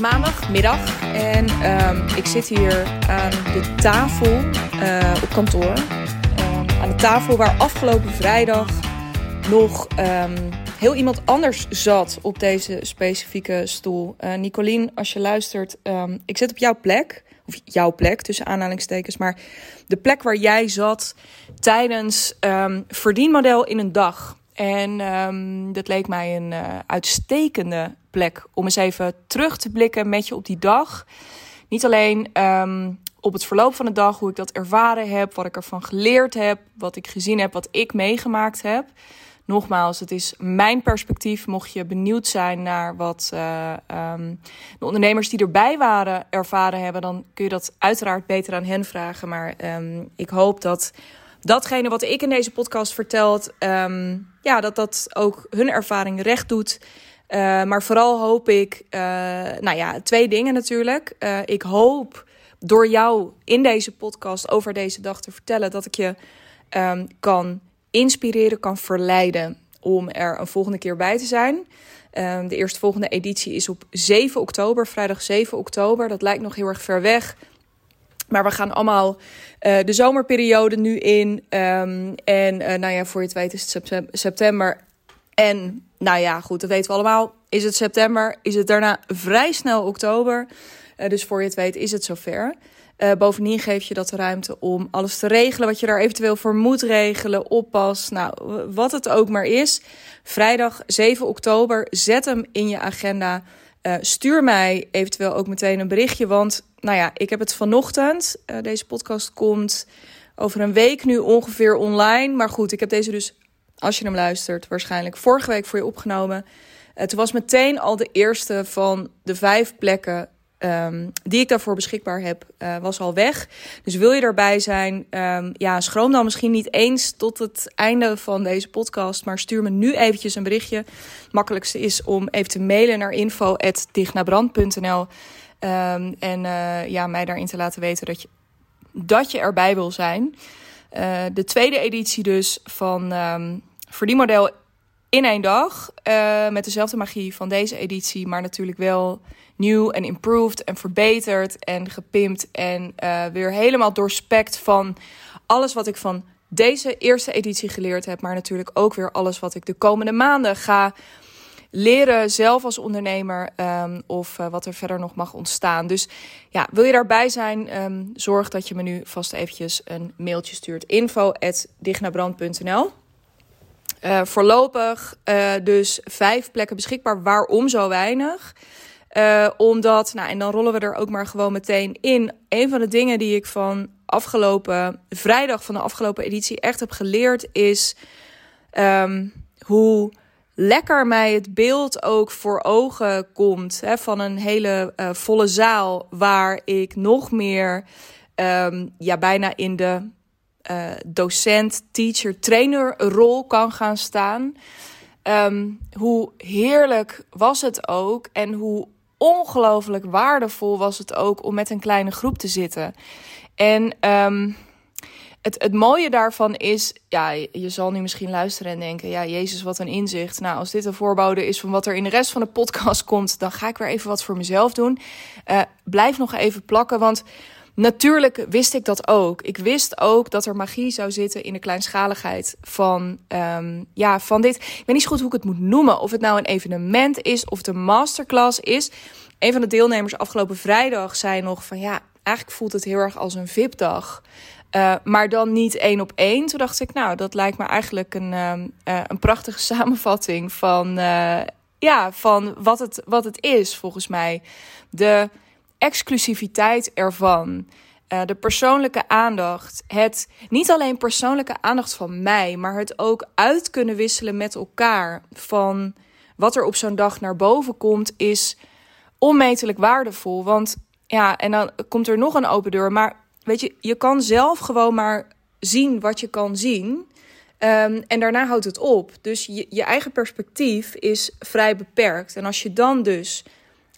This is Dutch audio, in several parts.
maandagmiddag en um, ik zit hier aan de tafel uh, op kantoor. Um, aan de tafel waar afgelopen vrijdag nog um, heel iemand anders zat op deze specifieke stoel. Uh, Nicolien, als je luistert, ik zit op jouw plek. Of jouw plek, tussen aanhalingstekens. Maar de plek waar jij zat tijdens verdienmodel in een dag. En dat leek mij een uh, uitstekende plek om eens even terug te blikken met je op die dag. Niet alleen um, op het verloop van de dag, hoe ik dat ervaren heb, wat ik ervan geleerd heb, wat ik gezien heb, wat ik meegemaakt heb. Nogmaals, het is mijn perspectief. Mocht je benieuwd zijn naar wat uh, um, de ondernemers die erbij waren ervaren hebben, dan kun je dat uiteraard beter aan hen vragen. Maar um, ik hoop dat datgene wat ik in deze podcast vertelt, ja, dat dat ook hun ervaring recht doet. Uh, maar vooral hoop ik, uh, nou ja, twee dingen natuurlijk. Uh, ik hoop door jou in deze podcast over deze dag te vertellen dat ik je um, kan inspireren, kan verleiden om er een volgende keer bij te zijn. Um, de eerstvolgende editie is op 7 oktober, vrijdag 7 oktober. Dat lijkt nog heel erg ver weg. Maar we gaan allemaal de zomerperiode nu in. Um, en nou ja, voor je het weet is het september. En nou ja, goed, dat weten we allemaal. Is het september? Is het daarna vrij snel oktober? Uh, dus voor je het weet is het zover. Uh, bovendien geef je dat de ruimte om alles te regelen wat je daar eventueel voor moet regelen. Oppas, nou, wat het ook maar is. Vrijdag 7 oktober, zet hem in je agenda. Uh, stuur mij eventueel ook meteen een berichtje, want nou ja, ik heb het vanochtend. Deze podcast komt over een week nu ongeveer online. Maar goed, ik heb deze dus, als je hem luistert, waarschijnlijk vorige week voor je opgenomen. Uh, toen was meteen al de eerste van de vijf plekken um, die ik daarvoor beschikbaar heb, uh, was al weg. Dus wil je erbij zijn, um, ja, schroom dan misschien niet eens tot het einde van deze podcast, maar stuur me nu eventjes een berichtje. Het makkelijkste is om even te mailen naar info.dichtnabrand.nl um, en uh, ja, mij daarin te laten weten dat je, dat je erbij wil zijn. De tweede editie dus van verdienmodel in één dag. Uh, met dezelfde magie van deze editie, maar natuurlijk wel nieuw en improved en verbeterd en gepimpt. En uh, weer helemaal doorspekt van alles wat ik van deze eerste editie geleerd heb. Maar natuurlijk ook weer alles wat ik de komende maanden ga leren zelf als ondernemer um, of uh, wat er verder nog mag ontstaan. Dus ja, wil je daarbij zijn, um, zorg dat je me nu vast eventjes een mailtje stuurt. info uh, voorlopig uh, dus vijf plekken beschikbaar. Waarom zo weinig? Uh, omdat, nou, en dan rollen we er ook maar gewoon meteen in. Een van de dingen die ik van afgelopen vrijdag van de afgelopen editie echt heb geleerd is um, hoe lekker mij het beeld ook voor ogen komt hè, van een hele volle zaal waar ik nog meer um, ja, bijna in de uh, docent, teacher, trainer rol kan gaan staan. Um, hoe heerlijk was het ook en hoe ongelooflijk waardevol was het ook om met een kleine groep te zitten. En um, het, het mooie daarvan is, ja, je zal nu misschien luisteren en denken, ja, Jezus, wat een inzicht. Nou, als dit een voorbode is van wat er in de rest van de podcast komt, dan ga ik weer even wat voor mezelf doen. Uh, blijf nog even plakken, want Natuurlijk wist ik dat ook. Ik wist ook dat er magie zou zitten in de kleinschaligheid van, um, ja, van dit. Ik weet niet zo goed hoe ik het moet noemen. Of het nou een evenement is of de masterclass is. Een van de deelnemers afgelopen vrijdag zei nog van ja, eigenlijk voelt het heel erg als een VIP-dag. Uh, maar dan niet één op één. Toen dacht ik, nou, dat lijkt me eigenlijk een, uh, een prachtige samenvatting van, uh, ja, van wat, het, wat het is, volgens mij. De exclusiviteit ervan. Uh, de persoonlijke aandacht. Het niet alleen persoonlijke aandacht van mij, maar het ook uit kunnen wisselen met elkaar. Van wat er op zo'n dag naar boven komt, is onmetelijk waardevol. Want ja, en dan komt er nog een open deur. Maar weet je, je kan zelf gewoon maar zien wat je kan zien. Um, en daarna houdt het op. Dus je eigen perspectief is vrij beperkt. En als je dan dus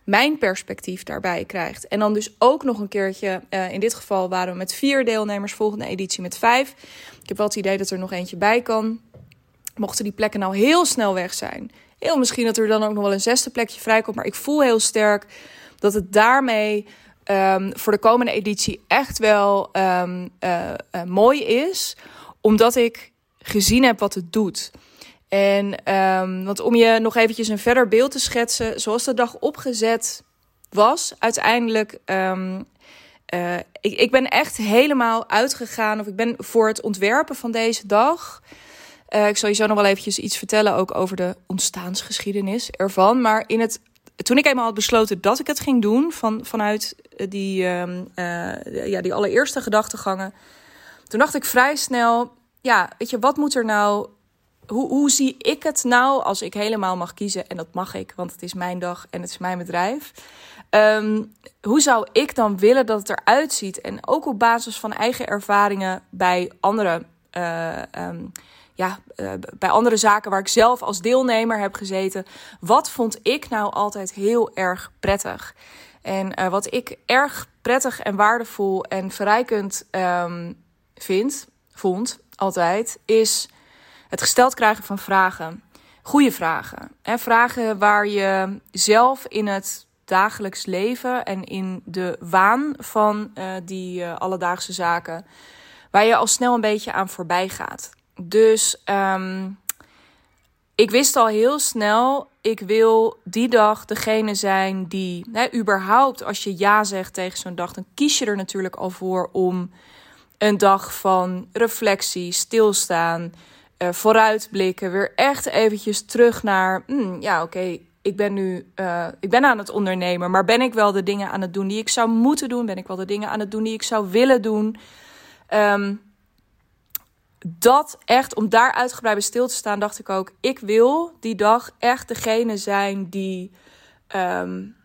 mijn perspectief daarbij krijgt. En dan dus ook nog een keertje, uh, in dit geval waren we met vier deelnemers, volgende editie met vijf. Ik heb wel het idee dat er nog eentje bij kan. Mochten die plekken nou heel snel weg zijn. Heel misschien dat er dan ook nog wel een zesde plekje vrijkomt. Maar ik voel heel sterk dat het daarmee ehm, voor de komende editie echt wel um, mooi is, omdat ik gezien heb wat het doet. En um, want om je nog eventjes een verder beeld te schetsen, zoals de dag opgezet was, uiteindelijk. Um, uh, ik, ik ben echt helemaal uitgegaan, of ik ben voor het ontwerpen van deze dag. Uh, ik zal je zo nog wel eventjes iets vertellen, ook over de ontstaansgeschiedenis ervan. Maar in het, toen ik eenmaal had besloten dat ik het ging doen, van, vanuit die, um, uh, ja, die allereerste gedachtegangen, toen dacht ik vrij snel, ja, weet je, wat moet er nou hoe, hoe zie ik het nou als ik helemaal mag kiezen? En dat mag ik, want het is mijn dag en het is mijn bedrijf. Um, hoe zou ik dan willen dat het eruit ziet? En ook op basis van eigen ervaringen bij andere, uh, um, ja, uh, bij andere zaken waar ik zelf als deelnemer heb gezeten. Wat vond ik nou altijd heel erg prettig? En uh, wat ik erg prettig en waardevol en verrijkend um, vind, vond altijd, is het gesteld krijgen van vragen. Goede vragen. Hè? Vragen waar je zelf in het dagelijks leven en in de waan van uh, die uh, alledaagse zaken, waar je al snel een beetje aan voorbij gaat. Dus um, ik wist al heel snel, ik wil die dag degene zijn die, hè, überhaupt als je ja zegt tegen zo'n dag, dan kies je er natuurlijk al voor om een dag van reflectie, stilstaan, vooruitblikken, weer echt eventjes terug naar, mm, ja oké, ik ben nu, uh, ik ben aan het ondernemen, maar ben ik wel de dingen aan het doen die ik zou moeten doen? Ben ik wel de dingen aan het doen die ik zou willen doen? Um, dat echt, om daar uitgebreid bij stil te staan, dacht ik ook, ik wil die dag echt degene zijn die, um,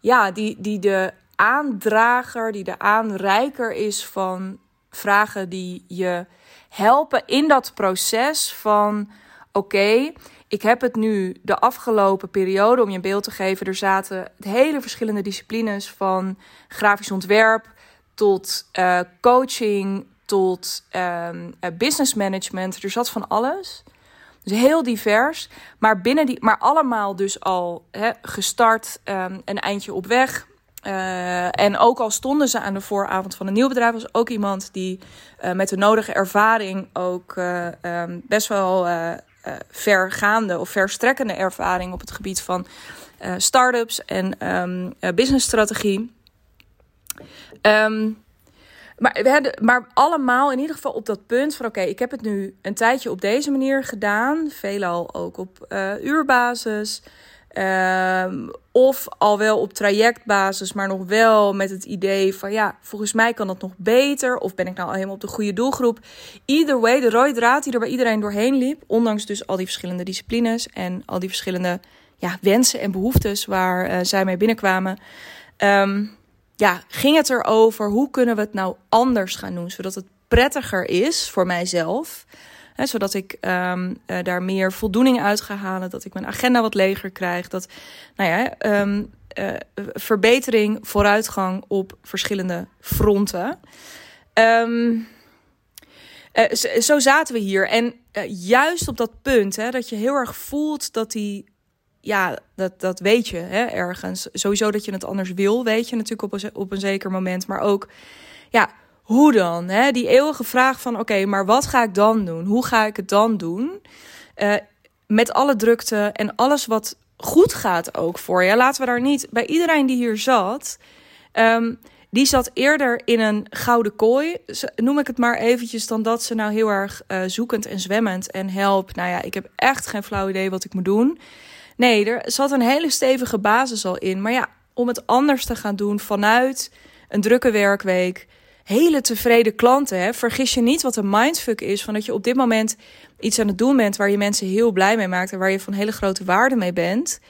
ja, die, die de aandrager, die de aanreiker is van vragen die je helpen in dat proces van oké, ik heb het nu de afgelopen periode, om je een beeld te geven, er zaten hele verschillende disciplines van grafisch ontwerp tot uh, coaching, tot um, business management. Er zat van alles. Dus heel divers. Maar binnen die, maar allemaal dus al gestart, um, een eindje op weg. Uh, en ook al stonden ze aan de vooravond van een nieuw bedrijf, was ook iemand die uh, met de nodige ervaring ook uh, um, best wel vergaande of verstrekkende ervaring op het gebied van start-ups en um, businessstrategie. Um, maar, we hadden, maar allemaal in ieder geval op dat punt van: oké, ik heb het nu een tijdje op deze manier gedaan. Veelal ook op uurbasis. Um, of al wel op trajectbasis, maar nog wel met het idee van ja, volgens mij kan dat nog beter. Of ben ik nou al helemaal op de goede doelgroep? Either way, de rode draad die er bij iedereen doorheen liep, ondanks dus al die verschillende disciplines en al die verschillende ja, wensen en behoeftes waar uh, zij mee binnenkwamen. Um, ja, ging het erover hoe kunnen we het nou anders gaan doen, zodat het prettiger is voor mijzelf zodat ik um, uh, daar meer voldoening uit ga halen. Dat ik mijn agenda wat leger krijg. Dat, nou ja, um, uh, verbetering, vooruitgang op verschillende fronten. Uh, zo, zo, zaten we hier. En juist op dat punt, hè, dat je heel erg voelt dat die ja, dat, dat weet je hè, ergens. Sowieso dat je het anders wil, weet je natuurlijk op een, op een zeker moment. Maar ook, ja, hoe dan? Hè? Die eeuwige vraag van: oké, maar wat ga ik dan doen? Hoe ga ik het dan doen? Uh, met alle drukte en alles wat goed gaat ook voor je. Laten we daar niet bij iedereen die hier zat. Um, die zat eerder in een gouden kooi, noem ik het maar eventjes, dan dat ze nou heel erg uh, zoekend en zwemmend en help. Nou ja, ik heb echt geen flauw idee wat ik moet doen. Nee, er zat een hele stevige basis al in. Maar ja, om het anders te gaan doen vanuit een drukke werkweek, hele tevreden klanten. Hè? Vergis je niet wat een mindfuck is van dat je op dit moment iets aan het doen bent waar je mensen heel blij mee maakt en waar je van hele grote waarde mee bent.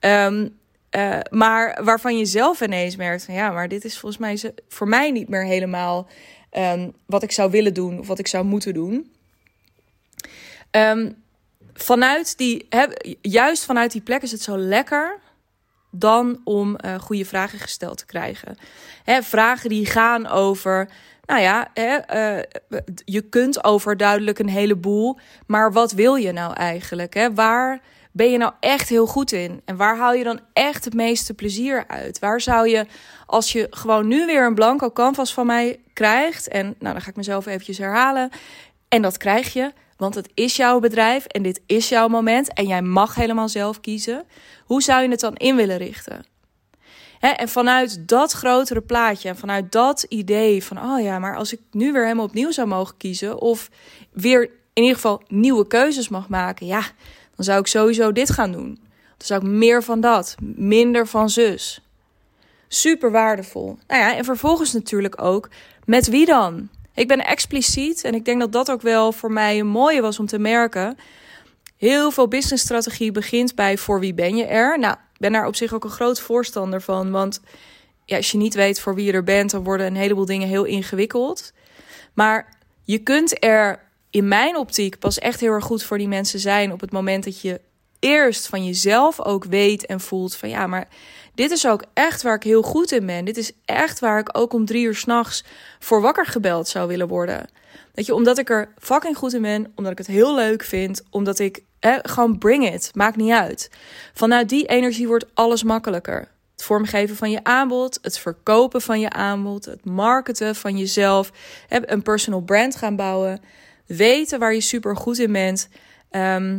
Um, uh, maar waarvan je zelf ineens merkt van ja, maar dit is volgens mij voor mij niet meer helemaal um, wat ik zou willen doen of wat ik zou moeten doen. Um, vanuit die, juist vanuit die plek is het zo lekker dan om uh, goede vragen gesteld te krijgen. Hè, vragen die gaan over, nou ja, hè, uh, je kunt overduidelijk een heleboel, maar wat wil je nou eigenlijk? Hè? Waar ben je nou echt heel goed in? En waar haal je dan echt het meeste plezier uit? Waar zou je, als je gewoon nu weer een blanco canvas van mij krijgt, en nou dan ga ik mezelf eventjes herhalen, en dat krijg je, want het is jouw bedrijf en dit is jouw moment en jij mag helemaal zelf kiezen. Hoe zou je het dan in willen richten? en vanuit dat grotere plaatje en vanuit dat idee van, oh ja, maar als ik nu weer helemaal opnieuw zou mogen kiezen, of weer in ieder geval nieuwe keuzes mag maken, ja, dan zou ik sowieso dit gaan doen. Dan zou ik meer van dat, minder van zus. Super waardevol. Nou ja, en vervolgens natuurlijk ook met wie dan? Ik ben expliciet en ik denk dat dat ook wel voor mij een mooie was om te merken. Heel veel businessstrategie begint bij voor wie ben je er. Nou, ik ben daar op zich ook een groot voorstander van, want ja, als je niet weet voor wie je er bent, dan worden een heleboel dingen heel ingewikkeld. Maar je kunt er in mijn optiek pas echt heel erg goed voor die mensen zijn op het moment dat je eerst van jezelf ook weet en voelt van ja, maar dit is ook echt waar ik heel goed in ben. Dit is echt waar ik ook om drie uur s'nachts voor wakker gebeld zou willen worden. Dat je, omdat ik er fucking goed in ben, omdat ik het heel leuk vind, omdat ik gewoon bring it, maakt niet uit. Vanuit die energie wordt alles makkelijker. Het vormgeven van je aanbod, het verkopen van je aanbod, het marketen van jezelf, een personal brand gaan bouwen, weten waar je super goed in bent. Ehm,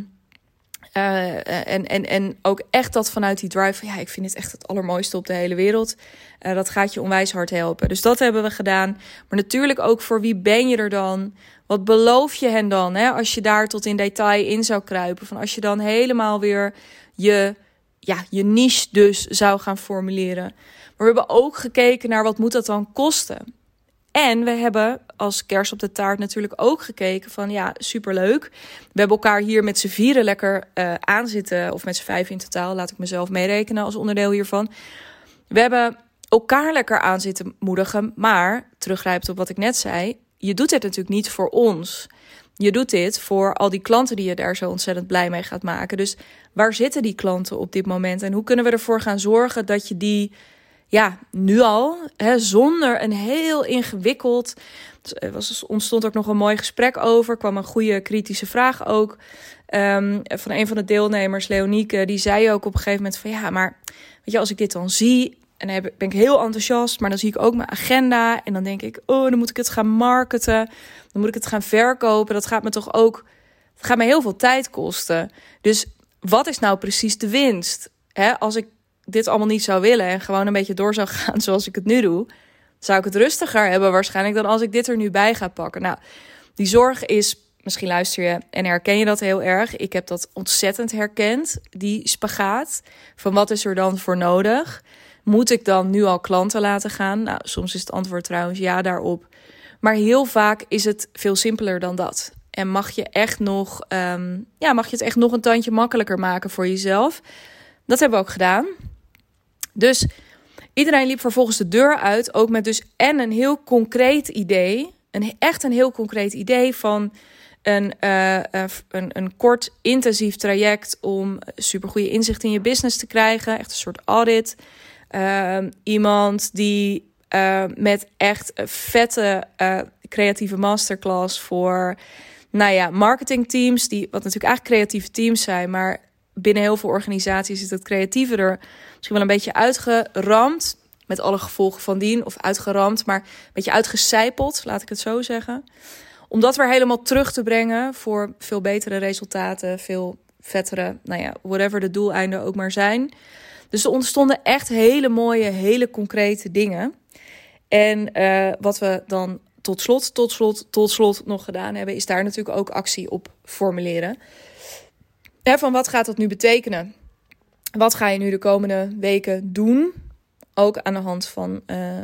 eh, en, en, en ook echt dat vanuit die drive van ja, ik vind het echt het allermooiste op de hele wereld. Uh, dat gaat je onwijs hard helpen. Dus dat hebben we gedaan. Maar natuurlijk ook voor wie ben je er dan? Wat beloof je hen dan? Hè? Als je daar tot in detail in zou kruipen. Van als je dan helemaal weer je, ja, je niche dus zou gaan formuleren. Maar we hebben ook gekeken naar wat moet dat dan kosten. En we hebben als kers op de taart natuurlijk ook gekeken van ja, superleuk. We hebben elkaar hier met z'n vieren lekker uh, aan zitten. Of met z'n vijf in totaal, laat ik mezelf meerekenen als onderdeel hiervan. We hebben elkaar lekker aan zitten moedigen. Maar, teruggrijpend op wat ik net zei, je doet dit natuurlijk niet voor ons. Je doet dit voor al die klanten die je daar zo ontzettend blij mee gaat maken. Dus waar zitten die klanten op dit moment? En hoe kunnen we ervoor gaan zorgen dat je die ja, nu al, hè, zonder een heel ingewikkeld. Er was, ontstond ook nog een mooi gesprek over. kwam een goede kritische vraag ook. Um, van een van de deelnemers, Leonieke, die zei ook op een gegeven moment van ja, maar weet je, als ik dit dan zie. En dan ben ik heel enthousiast, maar dan zie ik ook mijn agenda. En dan denk ik, oh, dan moet ik het gaan marketen. Dan moet ik het gaan verkopen. Dat gaat me toch ook. Dat gaat me heel veel tijd kosten. Dus wat is nou precies de winst? Als ik dit allemaal niet zou willen en gewoon een beetje door zou gaan zoals ik het nu doe, zou ik het rustiger hebben waarschijnlijk dan als ik dit er nu bij ga pakken. Nou, die zorg is, misschien luister je en herken je dat heel erg. Ik heb dat ontzettend herkend, die spagaat. Van wat is er dan voor nodig? Moet ik dan nu al klanten laten gaan? Nou, soms is het antwoord trouwens ja daarop. Maar heel vaak is het veel simpeler dan dat. En mag je echt nog, um, ja, mag je het echt nog een tandje makkelijker maken voor jezelf? Dat hebben we ook gedaan. Dus iedereen liep vervolgens de deur uit, ook met dus en een heel concreet idee, een, echt een heel concreet idee van een, uh, een, een kort intensief traject om supergoeie inzicht in je business te krijgen, echt een soort audit. Uh, iemand die uh, met echt vette creatieve masterclass voor, nou ja, marketingteams, die wat natuurlijk eigenlijk creatieve teams zijn, maar binnen heel veel organisaties is het creatieve er misschien wel een beetje uitgeramd. Met alle gevolgen van dien. Of uitgeramd, maar een beetje uitgecijpeld, laat ik het zo zeggen. Om dat weer helemaal terug te brengen voor veel betere resultaten. Veel vettere, nou ja, whatever de doeleinden ook maar zijn. Dus er ontstonden echt hele mooie, hele concrete dingen. En uh, wat we dan tot slot, tot slot, tot slot nog gedaan hebben, is daar natuurlijk ook actie op formuleren van wat gaat dat nu betekenen? Wat ga je nu de komende weken doen? Ook aan de hand van uh,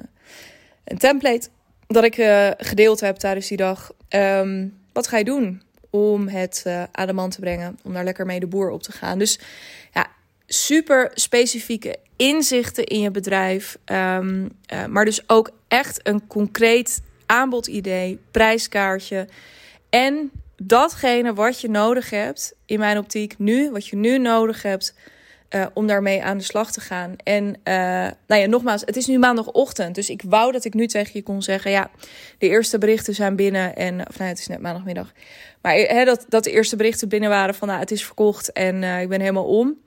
een template dat ik uh, gedeeld heb tijdens die dag. Um, wat ga je doen om het uh, aan de man te brengen? Om daar lekker mee de boer op te gaan. Dus ja, super specifieke inzichten in je bedrijf. Um, maar dus ook echt een concreet aanbodidee, prijskaartje. En datgene wat je nodig hebt, in mijn optiek nu, wat je nu nodig hebt uh, om daarmee aan de slag te gaan. En uh, nou ja, nogmaals, het is nu maandagochtend. Dus ik wou dat ik nu tegen je kon zeggen: ja, de eerste berichten zijn binnen. En, of nou, het is net maandagmiddag. Maar he, dat, dat de eerste berichten binnen waren van: nou, het is verkocht en ik ben helemaal om.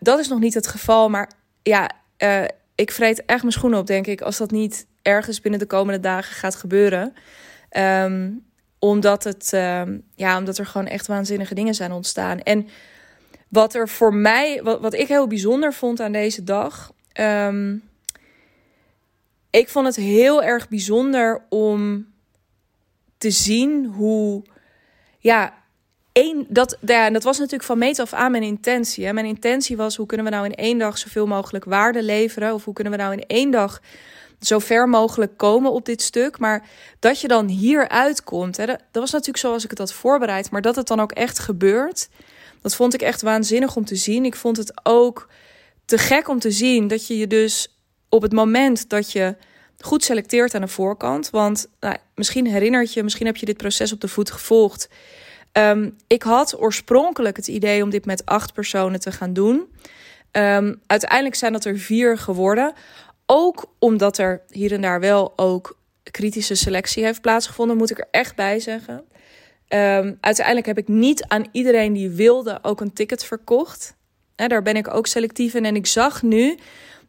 dat is nog niet het geval. Maar ja, ik vreet echt mijn schoenen op, denk ik, als dat niet ergens binnen de komende dagen gaat gebeuren. Um, omdat, het, um, ja, omdat er gewoon echt waanzinnige dingen zijn ontstaan. En wat er voor mij, wat, wat ik heel bijzonder vond aan deze dag. Um, ik vond het heel erg bijzonder om te zien hoe. Ja, één, dat, dat was natuurlijk van meet af aan mijn intentie. Mijn intentie was: hoe kunnen we nou in één dag zoveel mogelijk waarde leveren? Of hoe kunnen we nou in één dag zo ver mogelijk komen op dit stuk. Maar dat je dan hier uitkomt, hè, dat, dat was natuurlijk zoals ik het had voorbereid. Maar dat het dan ook echt gebeurt, dat vond ik echt waanzinnig om te zien. Ik vond het ook te gek om te zien dat je je dus op het moment dat je goed selecteert aan de voorkant. Want nou, misschien herinnert je, misschien heb je dit proces op de voet gevolgd. Um, ik had oorspronkelijk het idee om dit met acht personen te gaan doen. Um, uiteindelijk zijn dat er vier geworden. Ook omdat er hier en daar wel ook kritische selectie heeft plaatsgevonden, moet ik er echt bij zeggen. Um, uiteindelijk heb ik niet aan iedereen die wilde ook een ticket verkocht. daar ben ik ook selectief in. En ik zag nu,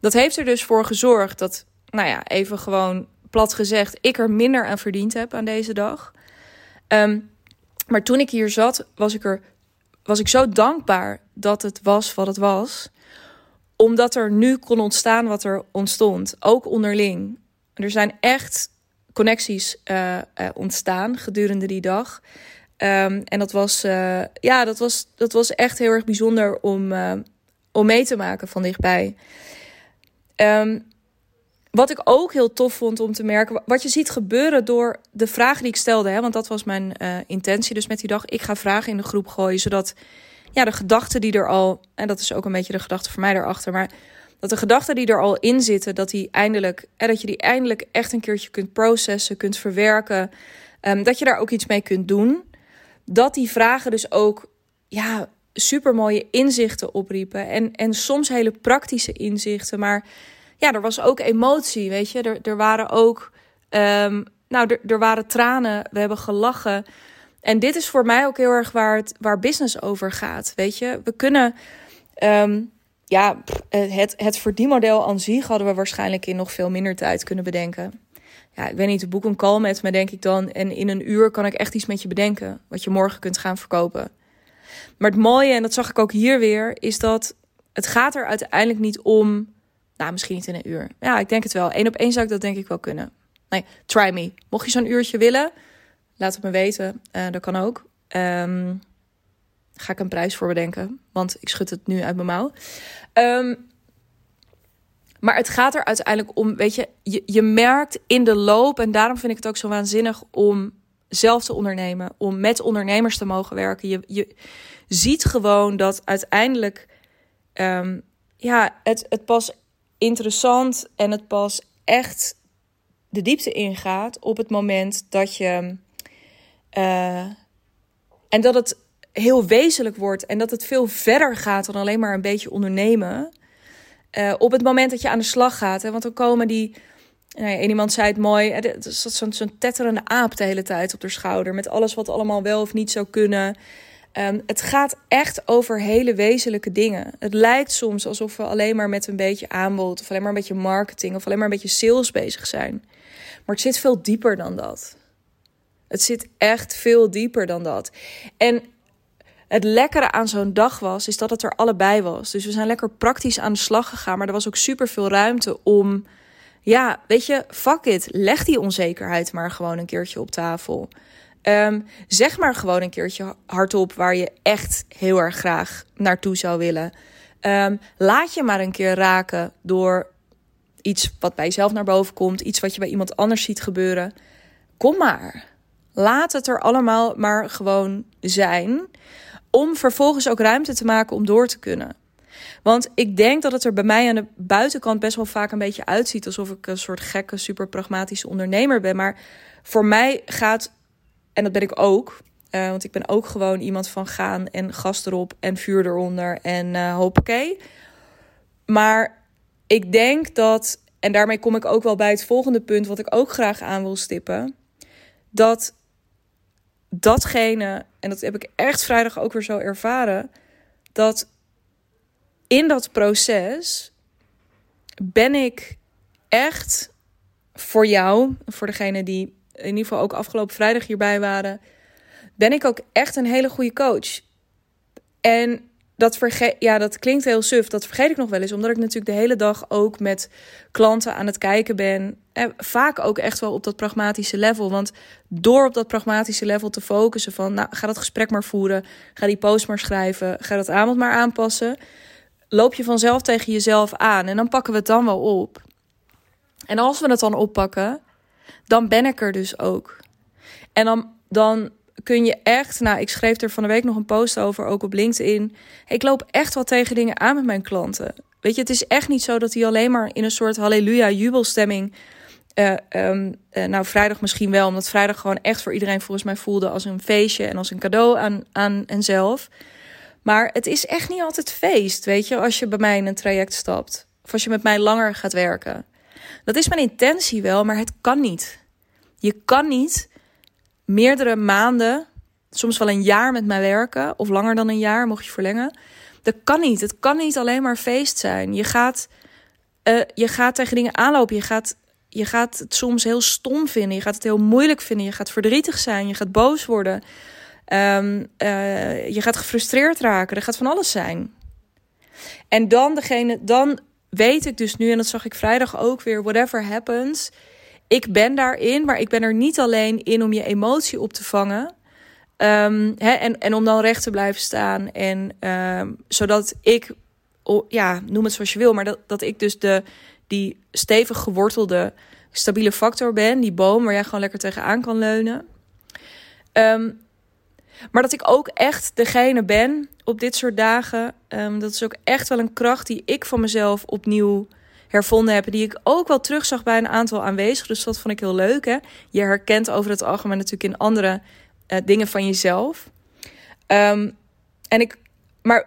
dat heeft er dus voor gezorgd dat, nou ja, even gewoon plat gezegd, ik er minder aan verdiend heb aan deze dag. Maar toen ik hier zat, was ik er was ik zo dankbaar dat het was wat het was omdat er nu kon ontstaan wat er ontstond, ook onderling. Er zijn echt connecties uh, uh, ontstaan gedurende die dag. Um, en dat was, uh, ja, dat was, dat was echt heel erg bijzonder om, om mee te maken van dichtbij. Um, wat ik ook heel tof vond om te merken, wat je ziet gebeuren door de vragen die ik stelde, hè, want dat was mijn intentie dus met die dag. Ik ga vragen in de groep gooien, zodat ja, de gedachten die er al, en dat is ook een beetje de gedachte voor mij daarachter, maar dat de gedachten die er al in zitten, dat, die eindelijk, hè, dat je die eindelijk echt een keertje kunt processen, kunt verwerken, um, dat je daar ook iets mee kunt doen. Dat die vragen dus ook ja, super mooie inzichten opriepen. En, en soms hele praktische inzichten. Maar ja, er was ook emotie, weet je. Er, er waren ook, um, nou, er, er waren tranen. We hebben gelachen. En dit is voor mij ook heel erg waar, het, waar business over gaat. Weet je, we kunnen. Um, ja, het, het verdienmodel aan zich hadden we waarschijnlijk in nog veel minder tijd kunnen bedenken. Ja, ik weet niet, boek een call met me, denk ik dan. En in een uur kan ik echt iets met je bedenken. Wat je morgen kunt gaan verkopen. Maar het mooie, en dat zag ik ook hier weer, is dat het gaat er uiteindelijk niet om. Nou, misschien niet in een uur. Ja, ik denk het wel. Eén op één zou ik dat denk ik wel kunnen. Nee, try me. Mocht je zo'n uurtje willen, Laat het me weten. Uh, dat kan ook. Um, ga ik een prijs voor bedenken. Want ik schud het nu uit mijn mouw. Um, maar het gaat er uiteindelijk om, weet je, je, je merkt in de loop, en daarom vind ik het ook zo waanzinnig om zelf te ondernemen, om met ondernemers te mogen werken. Je, je ziet gewoon dat uiteindelijk, um, ja, het, het pas interessant en het pas echt de diepte ingaat op het moment dat je uh, en dat het heel wezenlijk wordt en dat het veel verder gaat dan alleen maar een beetje ondernemen. Uh, op het moment dat je aan de slag gaat. Hè, want dan komen die. Nou ja, iemand zei het mooi. Het is zo'n tetterende aap de hele tijd op de schouder. Met alles wat allemaal wel of niet zou kunnen. Um, het gaat echt over hele wezenlijke dingen. Het lijkt soms alsof we alleen maar met een beetje aanbod. of alleen maar een beetje marketing. of alleen maar een beetje sales bezig zijn. Maar het zit veel dieper dan dat. Het zit echt veel dieper dan dat. En het lekkere aan zo'n dag was, is dat het er allebei was. Dus we zijn lekker praktisch aan de slag gegaan. Maar er was ook super veel ruimte om. Ja, weet je, fuck it. Leg die onzekerheid maar gewoon een keertje op tafel. Um, zeg maar gewoon een keertje hardop waar je echt heel erg graag naartoe zou willen. Um, laat je maar een keer raken door iets wat bij jezelf naar boven komt. Iets wat je bij iemand anders ziet gebeuren. Kom maar. Laat het er allemaal maar gewoon zijn. Om vervolgens ook ruimte te maken om door te kunnen. Want ik denk dat het er bij mij aan de buitenkant best wel vaak een beetje uitziet alsof ik een soort gekke, super pragmatische ondernemer ben. Maar voor mij gaat, en dat ben ik ook, Uh, want ik ben ook gewoon iemand van gaan en gas erop en vuur eronder en uh, hoppakee. Maar ik denk dat, en daarmee kom ik ook wel bij het volgende punt, wat ik ook graag aan wil stippen. Dat datgene, en dat heb ik echt vrijdag ook weer zo ervaren, dat in dat proces ben ik echt voor jou, voor degene die in ieder geval ook afgelopen vrijdag hierbij waren, ben ik ook echt een hele goede coach. En dat, vergeet, ja, dat klinkt heel suf. Dat vergeet ik nog wel eens. Omdat ik natuurlijk de hele dag ook met klanten aan het kijken ben. En vaak ook echt wel op dat pragmatische level. Want door op dat pragmatische level te focussen van... Nou, ga dat gesprek maar voeren. Ga die post maar schrijven. Ga dat aanbod maar aanpassen. Loop je vanzelf tegen jezelf aan. En dan pakken we het dan wel op. En als we het dan oppakken, dan ben ik er dus ook. En dan, dan kun je echt, nou, ik schreef er van de week nog een post over, ook op LinkedIn. Ik loop echt wel tegen dingen aan met mijn klanten. Weet je, het is echt niet zo dat die alleen maar in een soort halleluja jubelstemming. Uh, um, uh, nou, vrijdag misschien wel, omdat vrijdag gewoon echt voor iedereen volgens mij voelde als een feestje en als een cadeau aan, aan henzelf. Maar het is echt niet altijd feest, weet je, als je bij mij in een traject stapt. Of als je met mij langer gaat werken. Dat is mijn intentie wel, maar het kan niet. Je kan niet meerdere maanden, soms wel een jaar met mij werken, of langer dan een jaar, mocht je verlengen. Dat kan niet. Het kan niet alleen maar feest zijn. Je gaat, uh, je gaat tegen dingen aanlopen. Je gaat, je gaat het soms heel stom vinden. Je gaat het heel moeilijk vinden. Je gaat verdrietig zijn. Je gaat boos worden. Um, uh, je gaat gefrustreerd raken. Er gaat van alles zijn. En dan degene, dan weet ik dus nu, en dat zag ik vrijdag ook weer, whatever happens, ik ben daarin, maar ik ben er niet alleen in om je emotie op te vangen. Um, hè, en, en om dan recht te blijven staan. En um, zodat ik, ja, noem het zoals je wil, maar dat, dat ik dus de, die stevig gewortelde, stabiele factor ben. Die boom waar jij gewoon lekker tegenaan kan leunen. Um, maar dat ik ook echt degene ben op dit soort dagen. dat is ook echt wel een kracht die ik van mezelf opnieuw hervonden hebben. Die ik ook wel terugzag bij een aantal aanwezigen. Dus dat vond ik heel leuk. Hè? Je herkent over het algemeen natuurlijk in andere uh, dingen van jezelf. Um, en ik, maar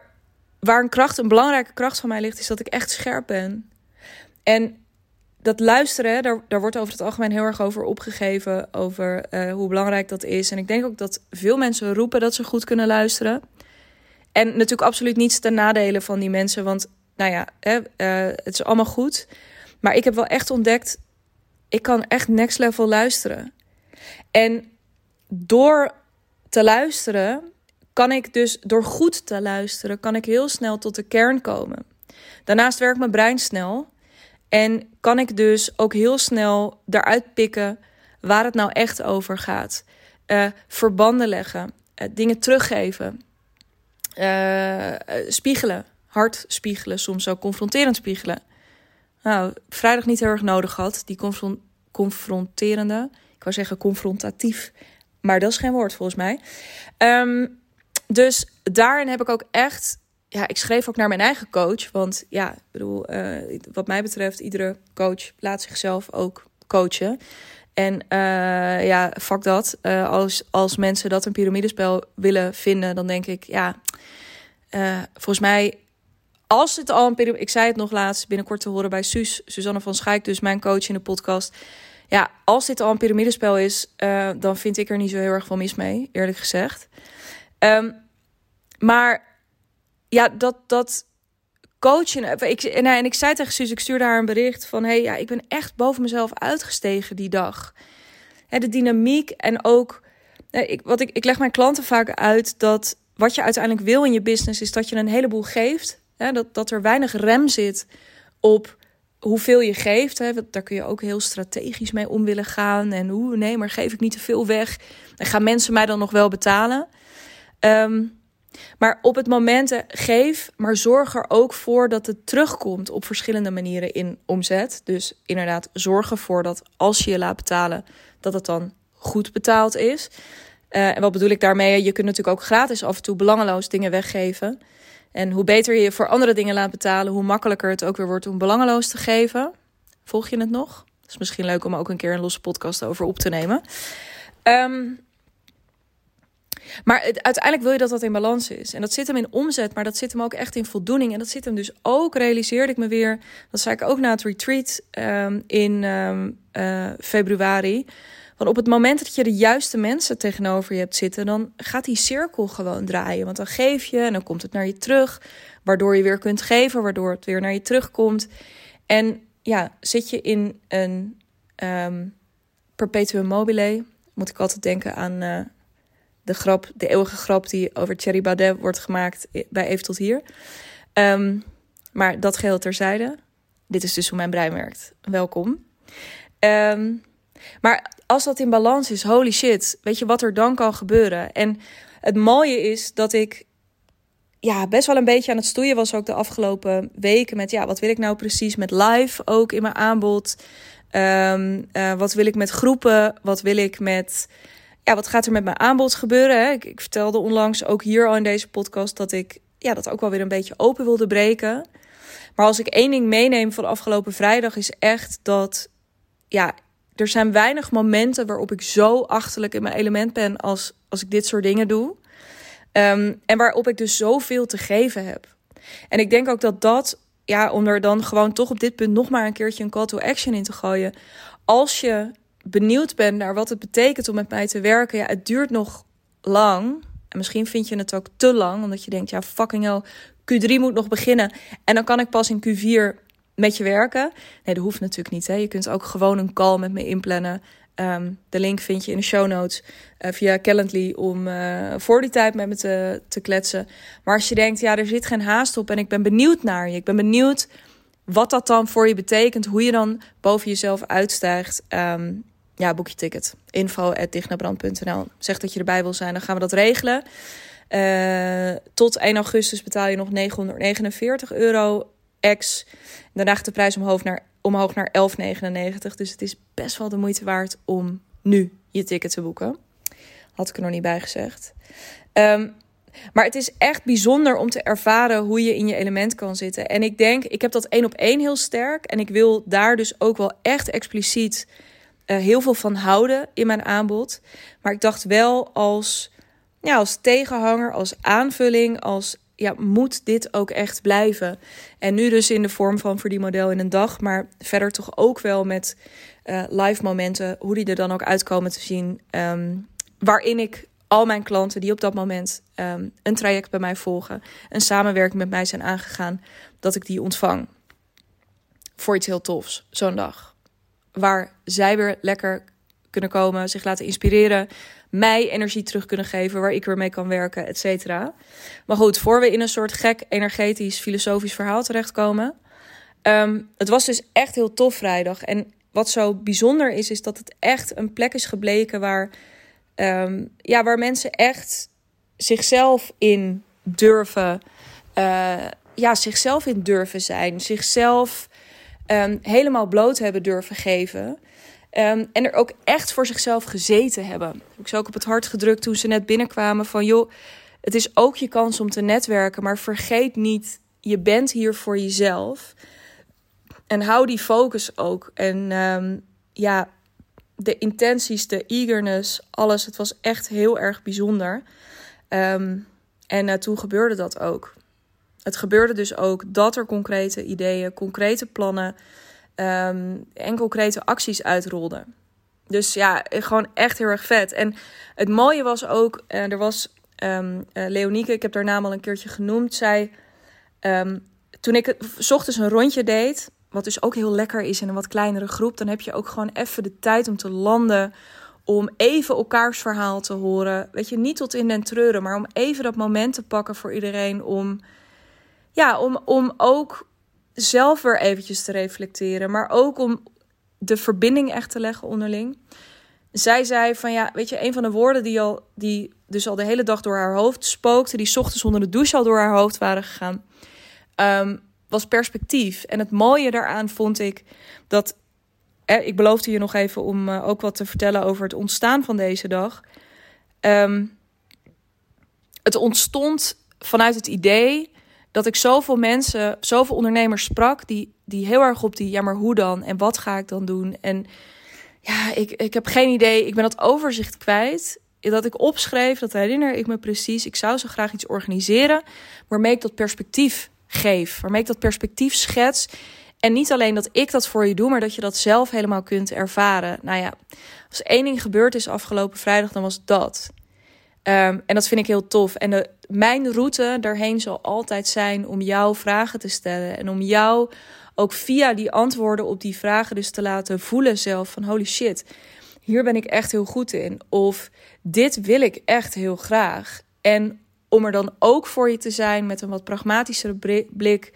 waar een kracht, een belangrijke kracht van mij ligt, is dat ik echt scherp ben. En dat luisteren, daar, daar wordt over het algemeen heel erg over opgegeven. Over uh, hoe belangrijk dat is. En ik denk ook dat veel mensen roepen dat ze goed kunnen luisteren. En natuurlijk absoluut niets ten nadele van die mensen. Want nou ja, hè, uh, het is allemaal goed. Maar ik heb wel echt ontdekt, ik kan echt next level luisteren. En door te luisteren, kan ik dus, door goed te luisteren, kan ik heel snel tot de kern komen. Daarnaast werkt mijn brein snel. En kan ik dus ook heel snel eruit pikken waar het nou echt over gaat. Uh, verbanden leggen, uh, dingen teruggeven, uh, spiegelen hard spiegelen, soms ook confronterend spiegelen. Nou, vrijdag niet heel erg nodig had, die confron confronterende. Ik wou zeggen confrontatief, maar dat is geen woord volgens mij. Um, dus daarin heb ik ook echt. Ja, ik schreef ook naar mijn eigen coach. Want ja, ik bedoel, uh, wat mij betreft, iedere coach laat zichzelf ook coachen. En uh, ja, fuck dat. Uh, als, als mensen dat een piramidespel willen vinden, dan denk ik, ja, volgens mij als het al een periode. Ik zei het nog laatst binnenkort te horen bij Suus, Suzanne van Schaik, dus mijn coach in de podcast. Ja, als dit al een piramidespel is, dan vind ik er niet zo heel erg van mis mee, eerlijk gezegd. Um, maar ja, dat, dat coachen. Ik, en, en ik zei tegen Suus, ik stuurde haar een bericht van: hey, ja, ik ben echt boven mezelf uitgestegen die dag. Hè, de dynamiek en ook. Ik, wat ik, ik leg mijn klanten vaak uit dat wat je uiteindelijk wil in je business is dat je een heleboel geeft dat, dat er weinig rem zit op hoeveel je geeft. Hè. Daar kun je ook heel strategisch mee om willen gaan. En hoe, nee, maar geef ik niet te veel weg? En gaan mensen mij dan nog wel betalen? Um, maar op het moment geef, maar zorg er ook voor dat het terugkomt op verschillende manieren in omzet. Dus inderdaad, zorg ervoor dat als je je laat betalen, dat het dan goed betaald is. Uh, en wat bedoel ik daarmee? Je kunt natuurlijk ook gratis af en toe belangeloos dingen weggeven. En hoe beter je voor andere dingen laat betalen, hoe makkelijker het ook weer wordt om belangeloos te geven. Volg je het nog? Het is misschien leuk om ook een keer een losse podcast over op te nemen. Um, Maar uiteindelijk wil je dat dat in balans is. En dat zit hem in omzet, maar dat zit hem ook echt in voldoening. En dat zit hem dus ook, realiseerde ik me weer, dat zei ik ook na het retreat ehm, in ehm, eh, februari. Want op het moment dat je de juiste mensen tegenover je hebt zitten, dan gaat die cirkel gewoon draaien. Want dan geef je en dan komt het naar je terug, waardoor je weer kunt geven, waardoor het weer naar je terugkomt. En ja, zit je in een um, perpetuum mobile, moet ik altijd denken aan uh, de grap, de eeuwige grap die over Thierry Baudet wordt gemaakt bij Even tot hier. Um, maar dat geheel terzijde. Dit is dus hoe mijn brein werkt. Welkom. Um, maar als dat in balans is, holy shit, weet je wat er dan kan gebeuren? En het mooie is dat ik ja, best wel een beetje aan het stoeien was ook de afgelopen weken met ja, wat wil ik nou precies met live ook in mijn aanbod? Um, uh, wat wil ik met groepen? Wat wil ik met ja, wat gaat er met mijn aanbod gebeuren? Hè? Ik, vertelde onlangs ook hier al in deze podcast dat ik ja, dat ook wel weer een beetje open wilde breken. Maar als ik één ding meeneem van afgelopen vrijdag is echt dat ja, er zijn weinig momenten waarop ik zo achterlijk in mijn element ben als, als ik dit soort dingen doe. Um, en waarop ik dus zoveel te geven heb. En ik denk ook dat dat, ja, om er dan gewoon toch op dit punt nog maar een keertje een call to action in te gooien. Als je benieuwd bent naar wat het betekent om met mij te werken, ja, het duurt nog lang. En misschien vind je het ook te lang, omdat je denkt, ja, fucking hell, Q3 moet nog beginnen. En dan kan ik pas in Q4 met je werken. Nee, dat hoeft natuurlijk niet. Hè. Je kunt ook gewoon een call met me inplannen. Um, de link vind je in de show notes uh, via Calendly om uh, voor die tijd met me te, kletsen. Maar als je denkt, ja, er zit geen haast op en ik ben benieuwd naar je. Ik ben benieuwd wat dat dan voor je betekent. Hoe je dan boven jezelf uitstijgt. Um, ja, boek je ticket. Info.dignabrand.nl Zeg dat je erbij wil zijn, dan gaan we dat regelen. Uh, tot 1 augustus betaal je nog 949 euro ex. Daarna gaat de prijs omhoog naar, omhoog naar 11,99. Dus het is best wel de moeite waard om nu je ticket te boeken. Had ik er nog niet bij gezegd. Um, maar het is echt bijzonder om te ervaren hoe je in je element kan zitten. En ik denk, ik heb dat één op één heel sterk. En ik wil daar dus ook wel echt expliciet uh, heel veel van houden in mijn aanbod. Maar ik dacht wel als, ja, als tegenhanger, als aanvulling, als ja, moet dit ook echt blijven? En nu dus in de vorm van verdienmodel in een dag, maar verder toch ook wel met uh, live momenten, hoe die er dan ook uitkomen te zien. Um, waarin ik al mijn klanten die op dat moment um, een traject bij mij volgen, een samenwerking met mij zijn aangegaan, dat ik die ontvang. Voor iets heel tofs, zo'n dag. Waar zij weer lekker kunnen komen, zich laten inspireren, mij energie terug kunnen geven, waar ik weer mee kan werken, et cetera. Maar goed, voor we in een soort gek energetisch filosofisch verhaal terechtkomen. Um, het was dus echt heel tof vrijdag. En wat zo bijzonder is, is dat het echt een plek is gebleken waar, um, ja, waar mensen echt zichzelf in durven, uh, ja, zichzelf in durven zijn, zichzelf um, helemaal bloot hebben durven geven. Um, en er ook echt voor zichzelf gezeten hebben. Heb ik ze ook op het hart gedrukt toen ze net binnenkwamen van joh, het is ook je kans om te netwerken, maar vergeet niet, je bent hier voor jezelf. En hou die focus ook. En um, ja, de intenties, de eagerness, alles. Het was echt heel erg bijzonder. En uh, toen gebeurde dat ook. Het gebeurde dus ook dat er concrete ideeën, concrete plannen um, en concrete acties uitrolde. Dus ja, gewoon echt heel erg vet. En het mooie was ook, uh, er was um, Leonieke, ik heb haar naam al een keertje genoemd, zij, um, toen ik s ochtends een rondje deed, wat dus ook heel lekker is in een wat kleinere groep, dan heb je ook gewoon even de tijd om te landen, om even elkaars verhaal te horen. Weet je, niet tot in den treuren, maar om even dat moment te pakken voor iedereen om, ja, om, om ook zelf weer eventjes te reflecteren, maar ook om de verbinding echt te leggen onderling. Zij zei van ja, weet je, een van de woorden die, al, die dus al de hele dag door haar hoofd spookte, die ochtends onder de douche al door haar hoofd waren gegaan, um, was perspectief. En het mooie daaraan vond ik dat, eh, ik beloofde je nog even om uh, ook wat te vertellen over het ontstaan van deze dag. Um, het ontstond vanuit het idee dat ik zoveel mensen, zoveel ondernemers sprak die, die heel erg op die, ja, maar hoe dan? En wat ga ik dan doen? En ja, ik, ik heb geen idee. Ik ben dat overzicht kwijt. dat ik opschreef, dat herinner ik me precies. Ik zou zo graag iets organiseren waarmee ik dat perspectief geef. Waarmee ik dat perspectief schets. En niet alleen dat ik dat voor je doe, maar dat je dat zelf helemaal kunt ervaren. Nou ja, als één ding gebeurd is afgelopen vrijdag, dan was dat. Ehm, en dat vind ik heel tof. En de, mijn route daarheen zal altijd zijn om jou vragen te stellen. En om jou ook via die antwoorden op die vragen dus te laten voelen zelf van holy shit, hier ben ik echt heel goed in. Of dit wil ik echt heel graag. En om er dan ook voor je te zijn met een wat pragmatischere blik.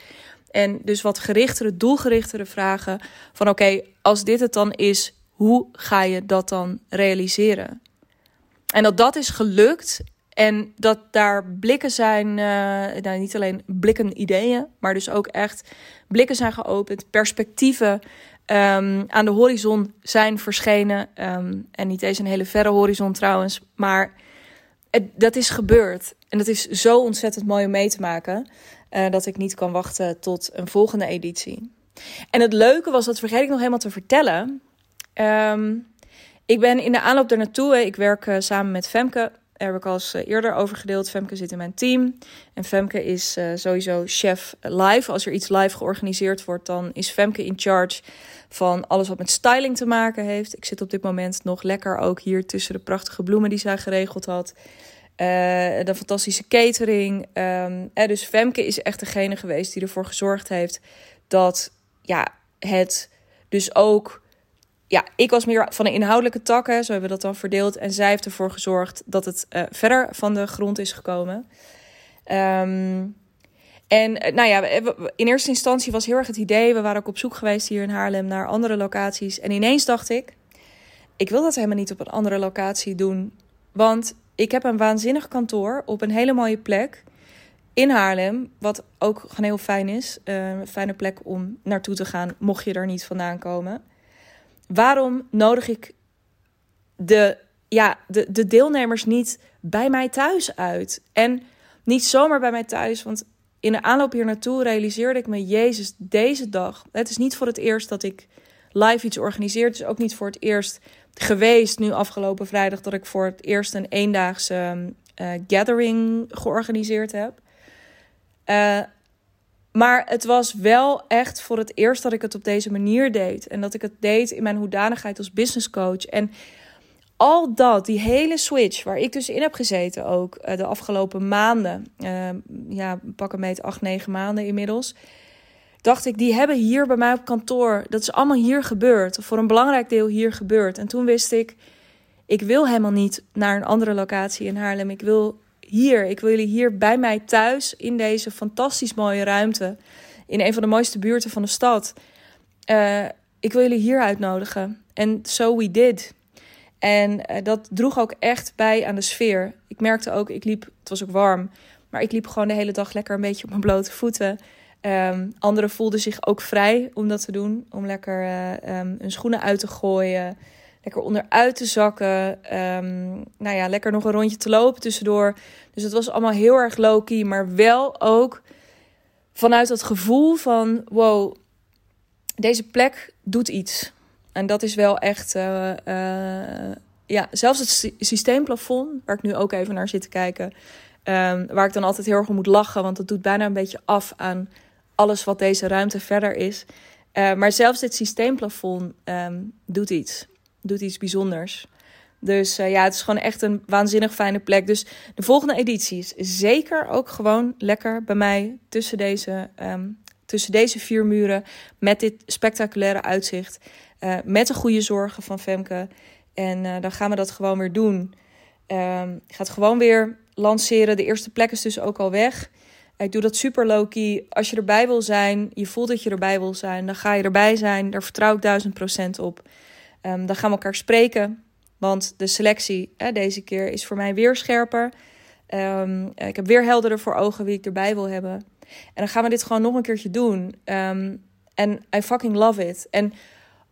En dus wat gerichtere, doelgerichtere vragen. Van oké, als dit het dan is, hoe ga je dat dan realiseren? En dat dat is gelukt. En dat daar blikken zijn, uh, nou, niet alleen blikken ideeën, maar dus ook echt blikken zijn geopend, perspectieven um, aan de horizon zijn verschenen. Um, en niet eens een hele verre horizon trouwens, maar het, dat is gebeurd. En dat is zo ontzettend mooi om mee te maken, uh, dat ik niet kan wachten tot een volgende editie. En het leuke was, dat vergeet ik nog helemaal te vertellen. Um, ik ben in de aanloop daar naartoe, ik werk uh, samen met Femke daar heb ik al eens eh, eerder over gedeeld. Femke zit in mijn team. En Femke is uh, sowieso chef live. Als er iets live georganiseerd wordt, dan is Femke in charge van alles wat met styling te maken heeft. Ik zit op dit moment nog lekker ook hier tussen de prachtige bloemen die zij geregeld had. De fantastische catering. Um, dus Femke is echt degene geweest die ervoor gezorgd heeft dat ja, het dus ook ja, ik was meer van de inhoudelijke takken, zo hebben we dat dan verdeeld. En zij heeft ervoor gezorgd dat het uh, verder van de grond is gekomen. Um, en uh, nou ja, in eerste instantie was heel erg het idee, we waren ook op zoek geweest hier in Haarlem naar andere locaties. En ineens dacht ik, ik wil dat helemaal niet op een andere locatie doen. Want ik heb een waanzinnig kantoor op een hele mooie plek in Haarlem. Wat ook gewoon heel fijn is. Een fijne plek om naartoe te gaan, mocht je er niet vandaan komen waarom nodig ik de, ja, de, de deelnemers niet bij mij thuis uit? En niet zomaar bij mij thuis, want in de aanloop hier naartoe realiseerde ik me, Jezus, deze dag. Het is niet voor het eerst dat ik live iets organiseer. Het is ook niet voor het eerst geweest, nu afgelopen vrijdag, dat ik voor het eerst een eendaagse uh, gathering georganiseerd heb. Uh, maar het was wel echt voor het eerst dat ik het op deze manier deed. En dat ik het deed in mijn hoedanigheid als business coach. En al dat, die hele switch waar ik dus in heb gezeten ook eh, de afgelopen maanden. Uh, ja, pak een meet acht, negen maanden inmiddels. Dacht ik, die hebben hier bij mij op kantoor. Dat is allemaal hier gebeurd. Voor een belangrijk deel hier gebeurd. En toen wist ik, ik wil helemaal niet naar een andere locatie in Haarlem. Ik wil hier. Ik wil jullie hier bij mij thuis in deze fantastisch mooie ruimte. In een van de mooiste buurten van de stad. Uh, ik wil jullie hier uitnodigen. En so we did. En uh, dat droeg ook echt bij aan de sfeer. Ik merkte ook, ik liep, het was ook warm, maar ik liep gewoon de hele dag lekker een beetje op mijn blote voeten. Um, anderen voelden zich ook vrij om dat te doen. Om lekker uh, um, hun schoenen uit te gooien lekker onderuit te zakken. Um, nou ja, lekker nog een rondje te lopen tussendoor. Dus het was allemaal heel erg low-key, maar wel ook vanuit dat gevoel van: wow, deze plek doet iets. En dat is wel echt, uh, uh, ja, zelfs het systeemplafond, waar ik nu ook even naar zit te kijken, um, waar ik dan altijd heel erg om moet lachen, want dat doet bijna een beetje af aan alles wat deze ruimte verder is. Uh, maar zelfs dit systeemplafond um, doet iets doet iets bijzonders. Dus uh, ja, het is gewoon echt een waanzinnig fijne plek. Dus de volgende editie is zeker ook gewoon lekker bij mij tussen deze, um, tussen deze vier muren. Met dit spectaculaire uitzicht. Uh, met de goede zorgen van Femke. En uh, dan gaan we dat gewoon weer doen. Um, ik ga het gewoon weer lanceren. De eerste plek is dus ook al weg. Ik doe dat super low-key. Als je erbij wil zijn, je voelt dat je erbij wil zijn, dan ga je erbij zijn. Daar vertrouw ik duizend procent op. Um, dan gaan we elkaar spreken. Want de selectie deze keer is voor mij weer scherper. Um, ik heb weer helderder voor ogen wie ik erbij wil hebben. En dan gaan we dit gewoon nog een keertje doen. Um, en I fucking love it. En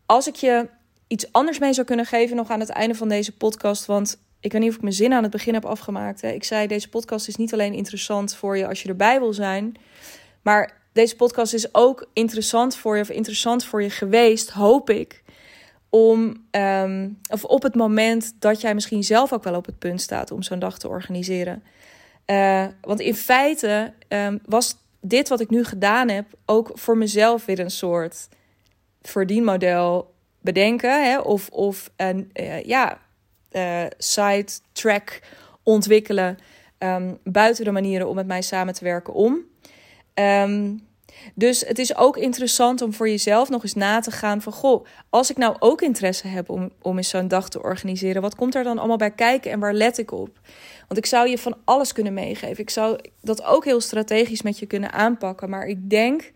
als ik je iets anders mee zou kunnen geven nog aan het einde van deze podcast. Want ik weet niet of ik mijn zin aan het begin heb afgemaakt. Hè. Ik zei, deze podcast is niet alleen interessant voor je als je erbij wil zijn. Maar deze podcast is ook interessant voor je of interessant voor je geweest, hoop ik om, ehm, of op het moment dat jij misschien zelf ook wel op het punt staat om zo'n dag te organiseren. Uh, want in feite um, was dit wat ik nu gedaan heb ook voor mezelf weer een soort verdienmodel bedenken. Hè? Of, of een uh, ja, uh, side track ontwikkelen um, buiten de manieren om met mij samen te werken om. Um, dus het is ook interessant om voor jezelf nog eens na te gaan van... goh, als ik nou ook interesse heb om, om eens zo'n dag te organiseren... wat komt er dan allemaal bij kijken en waar let ik op? Want ik zou je van alles kunnen meegeven. Ik zou dat ook heel strategisch met je kunnen aanpakken. Maar ik denk,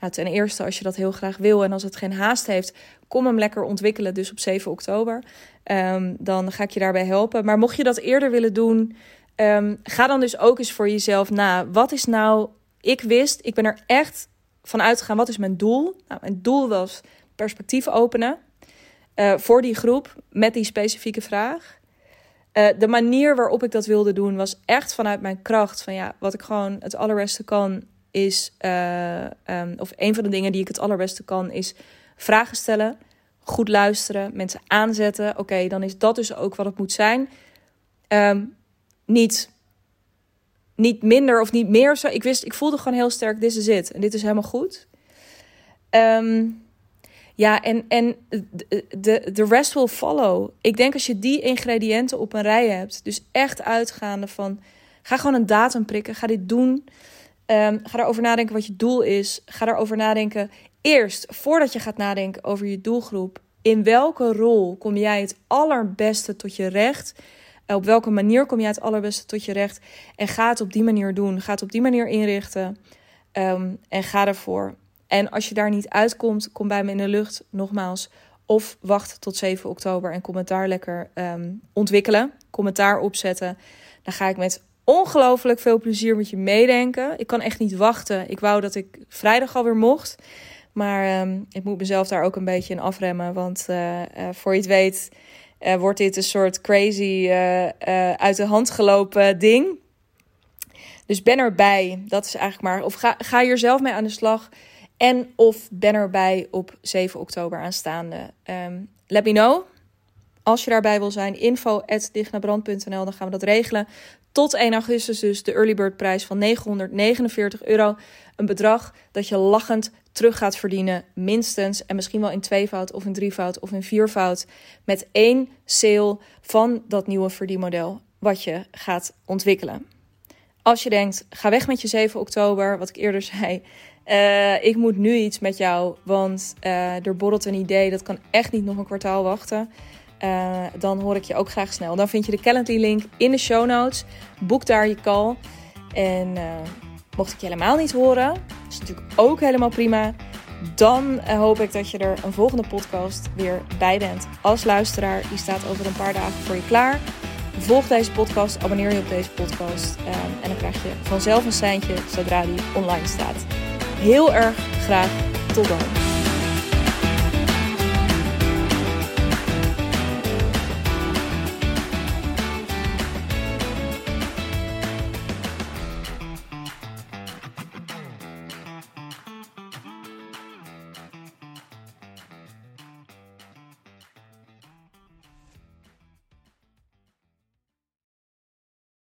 nou, ten eerste als je dat heel graag wil... en als het geen haast heeft, kom hem lekker ontwikkelen. Dus op 7 oktober. Um, dan ga ik je daarbij helpen. Maar mocht je dat eerder willen doen... Um, ga dan dus ook eens voor jezelf na. Wat is nou ik wist, ik ben er echt van uitgegaan, wat is mijn doel? Nou, mijn doel was perspectief openen uh, voor die groep met die specifieke vraag. Uh, de manier waarop ik dat wilde doen was echt vanuit mijn kracht. Van ja, wat ik gewoon het allerbeste kan is, uh, um, of een van de dingen die ik het allerbeste kan, is vragen stellen, goed luisteren, mensen aanzetten. Oké, dan is dat dus ook wat het moet zijn. Um, niet niet minder of niet meer. Zo. Ik wist, ik voelde gewoon heel sterk, dit is het. En dit is helemaal goed. Um, ja, en, en de, de rest will follow. Ik denk als je die ingrediënten op een rij hebt, dus echt uitgaande van, ga gewoon een datum prikken, ga dit doen. Um, ga erover nadenken wat je doel is. Ga erover nadenken, eerst, voordat je gaat nadenken over je doelgroep, in welke rol kom jij het allerbeste tot je recht? Eh, op welke manier kom je het allerbeste tot je recht? En ga het op die manier doen. Ga het op die manier inrichten. Um, en ga ervoor. En als je daar niet uitkomt, kom bij me in de lucht nogmaals. Of wacht tot 7 oktober en commentaar lekker um, ontwikkelen. Commentaar opzetten. Dan ga ik met ongelooflijk veel plezier met je meedenken. Ik kan echt niet wachten. Ik wou dat ik vrijdag alweer mocht. Maar um, ik moet mezelf daar ook een beetje in afremmen. Want uh, uh, voor je het weet uh, wordt dit een soort crazy uh, uh, uit de hand gelopen ding. Dus ben erbij. Dat is eigenlijk maar. Of ga, ga hier zelf mee aan de slag. En of ben erbij op 7 oktober aanstaande. Um, let me know. Als je daarbij wil zijn, info.dignabrand.nl, dan gaan we dat regelen. Tot 1 augustus dus de early bird prijs van 949 euro. Een bedrag dat je lachend terug gaat verdienen, minstens. En misschien wel in tweevoud of in drievoud of in viervoud. Met één sale van dat nieuwe verdienmodel wat je gaat ontwikkelen. Als je denkt, ga weg met je 7 oktober, wat ik eerder zei. Uh, ik moet nu iets met jou, want uh, er borrelt een idee. Dat kan echt niet nog een kwartaal wachten. Uh, dan hoor ik je ook graag snel. Dan vind je de Calendly link in de show notes. Boek daar je call. En mocht ik je helemaal niet horen, is natuurlijk ook helemaal prima. Dan hoop ik dat je er een volgende podcast weer bij bent. Als luisteraar, die staat over een paar dagen voor je klaar. Volg deze podcast, abonneer je op deze podcast. en dan krijg je vanzelf een seintje zodra die online staat. Heel erg graag tot dan.